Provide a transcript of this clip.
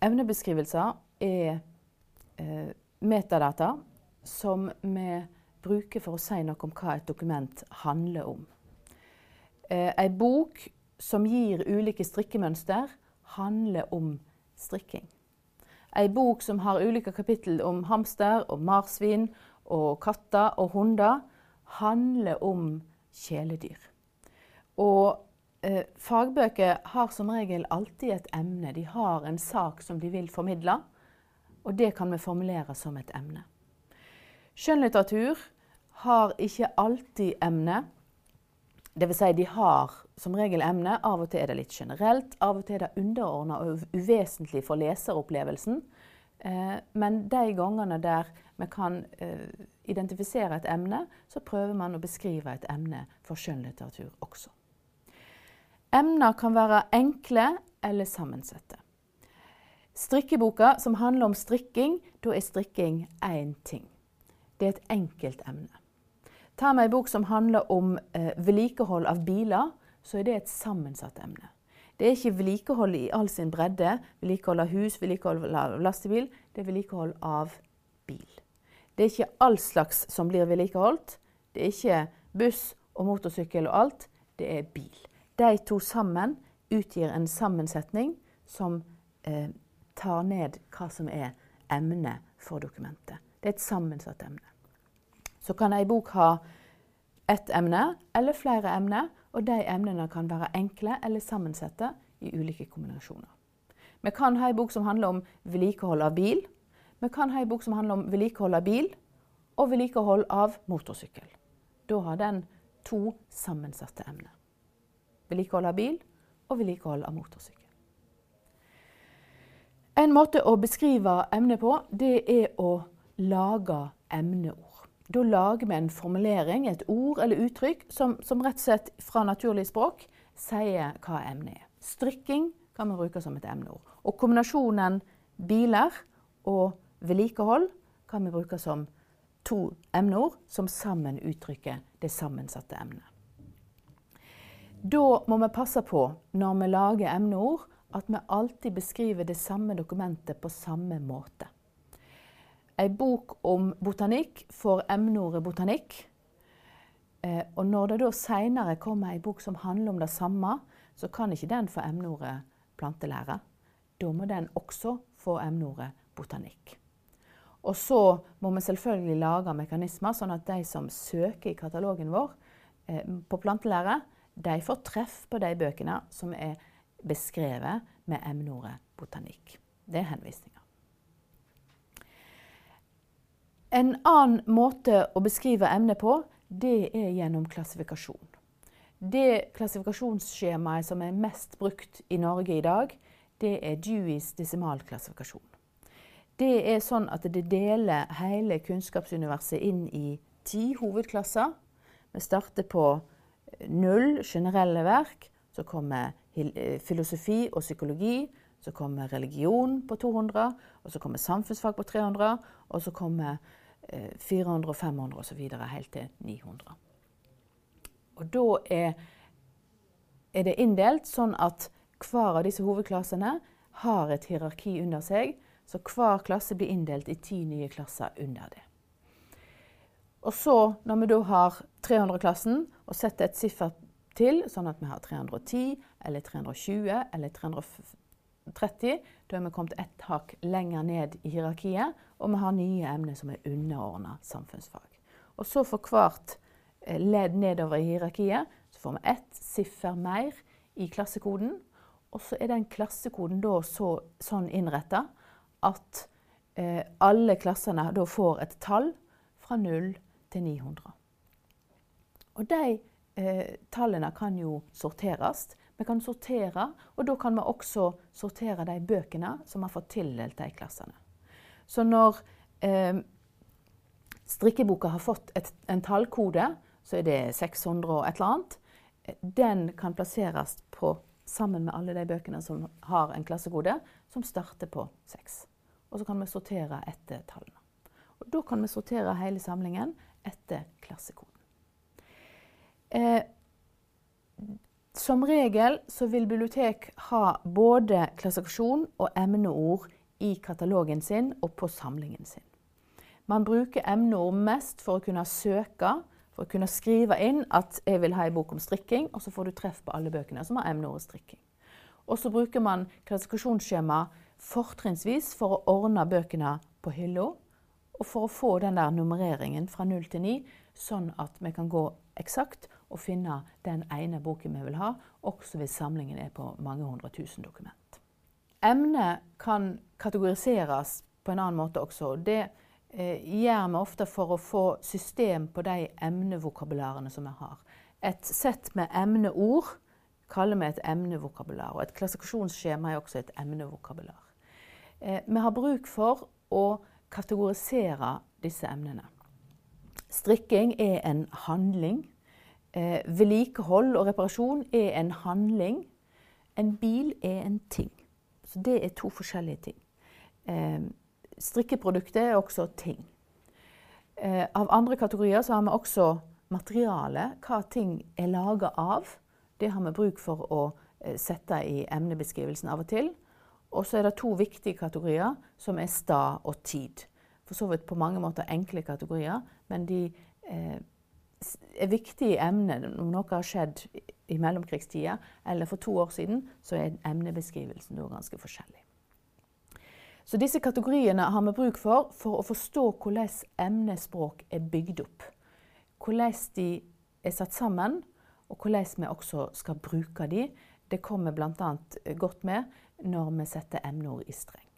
Emnebeskrivelser er eh, metadata som vi bruker for å si noe om hva et dokument handler om. Eh, bok som gir ulike strikkemønster, handler om strikking. Ei bok som har ulike kapittel om hamster og marsvin og katter og hunder, handler om kjæledyr. Og eh, fagbøker har som regel alltid et emne. De har en sak som de vil formidle, og det kan vi formulere som et emne. Skjønnlitteratur har ikke alltid emne. Dvs. Si de har som regel emne. Av og til er det litt generelt, av og til er det underordna og uvesentlig for leseropplevelsen. Eh, men de gangene der vi kan eh, identifisere et emne, så prøver man å beskrive et emne for skjønnlitteratur også. Emner kan være enkle eller sammensette. Strikkeboka som handler om strikking, da er strikking én ting. Det er et enkelt emne. Ta med ei bok som handler om eh, vedlikehold av biler, så er det et sammensatt emne. Det er ikke vedlikehold i all sin bredde. Vedlikehold av hus, vedlikehold av lastebil. Det er vedlikehold av bil. Det er ikke all slags som blir vedlikeholdt. Det er ikke buss og motorsykkel og alt. Det er bil. De to sammen utgir en sammensetning som eh, tar ned hva som er emnet for dokumentet. Det er et sammensatt emne. Så kan ei bok ha ett emne eller flere emner, og de emnene kan være enkle eller sammensette i ulike kombinasjoner. Vi kan ha ei bok som handler om vedlikehold av bil. Vi kan ha ei bok som handler om vedlikehold av bil og vedlikehold av motorsykkel. Da har den to sammensatte emner. Vedlikehold av bil og vedlikehold av motorsykkel. En måte å beskrive emnet på, det er å lage emneord. Da lager vi en formulering, et ord eller uttrykk, som, som rett og slett fra naturlig språk sier hva emnet er. Strikking kan vi bruke som et emneord. Og kombinasjonen biler og vedlikehold kan vi bruke som to emneord som sammen uttrykker det sammensatte emnet. Da må vi passe på, når vi lager emneord, at vi alltid beskriver det samme dokumentet på samme måte. Ei bok om botanikk får emneordet botanikk. Eh, og når det da seinere kommer ei bok som handler om det samme, så kan ikke den få emneordet plantelære. Da må den også få emneordet botanikk. Og så må vi selvfølgelig lage mekanismer, sånn at de som søker i katalogen vår eh, på plantelære, de får treff på de bøkene som er beskrevet med emneordet botanikk. Det er henvisninger. En annen måte å beskrive emnet på, det er gjennom klassifikasjon. Det klassifikasjonsskjemaet som er mest brukt i Norge i dag, det er Deweys desimalklassifikasjon. Det er sånn at det deler hele kunnskapsuniverset inn i ti hovedklasser. Vi starter på null generelle verk. Så kommer eh, filosofi og psykologi. Så kommer religion på 200. Og så kommer samfunnsfag på 300. Og så kommer 400, 500 osv. helt til 900. Og da er, er, det inndelt sånn at hver av disse hovedklassene har et hierarki under seg. Så hver klasse blir inndelt i ti nye klasser under det. Og så, når vi da har 300-klassen og setter et siffer til, sånn at vi har 310 eller 320 eller 330, da er vi kommet ett hakk lenger ned i hierarkiet, og vi har nye emner som er underordna samfunnsfag. Og så for hvert eh, ledd nedover i hierarkiet så får vi ett siffer mer i klassekoden. Og så er den klassekoden da så, sånn innretta at eh, alle klassene da får et tall fra 0 til 900. Og de eh, tallene kan jo sorteres. Vi kan sortere, og da kan vi også sortere de bøkene som har fått tildelt de klassene. Så når eh, strikkeboka har fått et, en tallkode, så er det 600 og et eller annet, den kan plasseres på, sammen med alle de bøkene som har en klassekode, som starter på 6. Og så kan vi sortere etter tallene. Og da kan vi sortere hele samlingen etter klassekoden. Eh, som regel så vil bibliotek ha både klassifikasjon og emneord i katalogen sin og på samlingen sin. Man bruker emneord mest for å kunne søke, for å kunne skrive inn at 'jeg vil ha en bok om strikking', og så får du treff på alle bøkene som har emneordet strikking. Og så bruker man klassifikasjonsskjema fortrinnsvis for å ordne bøkene på hylla, og for å få den der nummereringen fra null til ni, sånn at vi kan gå eksakt og finne den ene boken vi vil ha, også hvis samlingen er på mange hundre tusen dokument. Emnet kan kategoriseres på en annen måte også. Det eh, gjør vi ofte for å få system på de emnevokabularene som vi har. Et sett med emneord kaller vi et emnevokabular. Og et klassifikasjonsskjema er også et emnevokabular. Eh, vi har bruk for å kategorisere disse emnene. Strikking er en handling. Eh, vedlikehold og reparasjon er en handling. En bil er en ting. Så det er to forskjellige ting. Eh, strikkeproduktet er også ting. Eh, av andre kategorier så har vi også materiale, hva ting er laga av. Det har vi bruk for å eh, sette i emnebeskrivelsen av og til. Og så er det to viktige kategorier, som er stad og tid. For så vidt på mange måter enkle kategorier, men de eh, er viktige emner. Om noe har skjedd i mellomkrigstida eller for to år siden, så er emnebeskrivelsen da ganske forskjellig. Så disse kategoriene har vi bruk for for å forstå hvordan emnespråk er bygd opp. Hvordan de er satt sammen, og hvordan vi også skal bruke de. Det kommer bl.a. godt med når vi setter emneord i streng.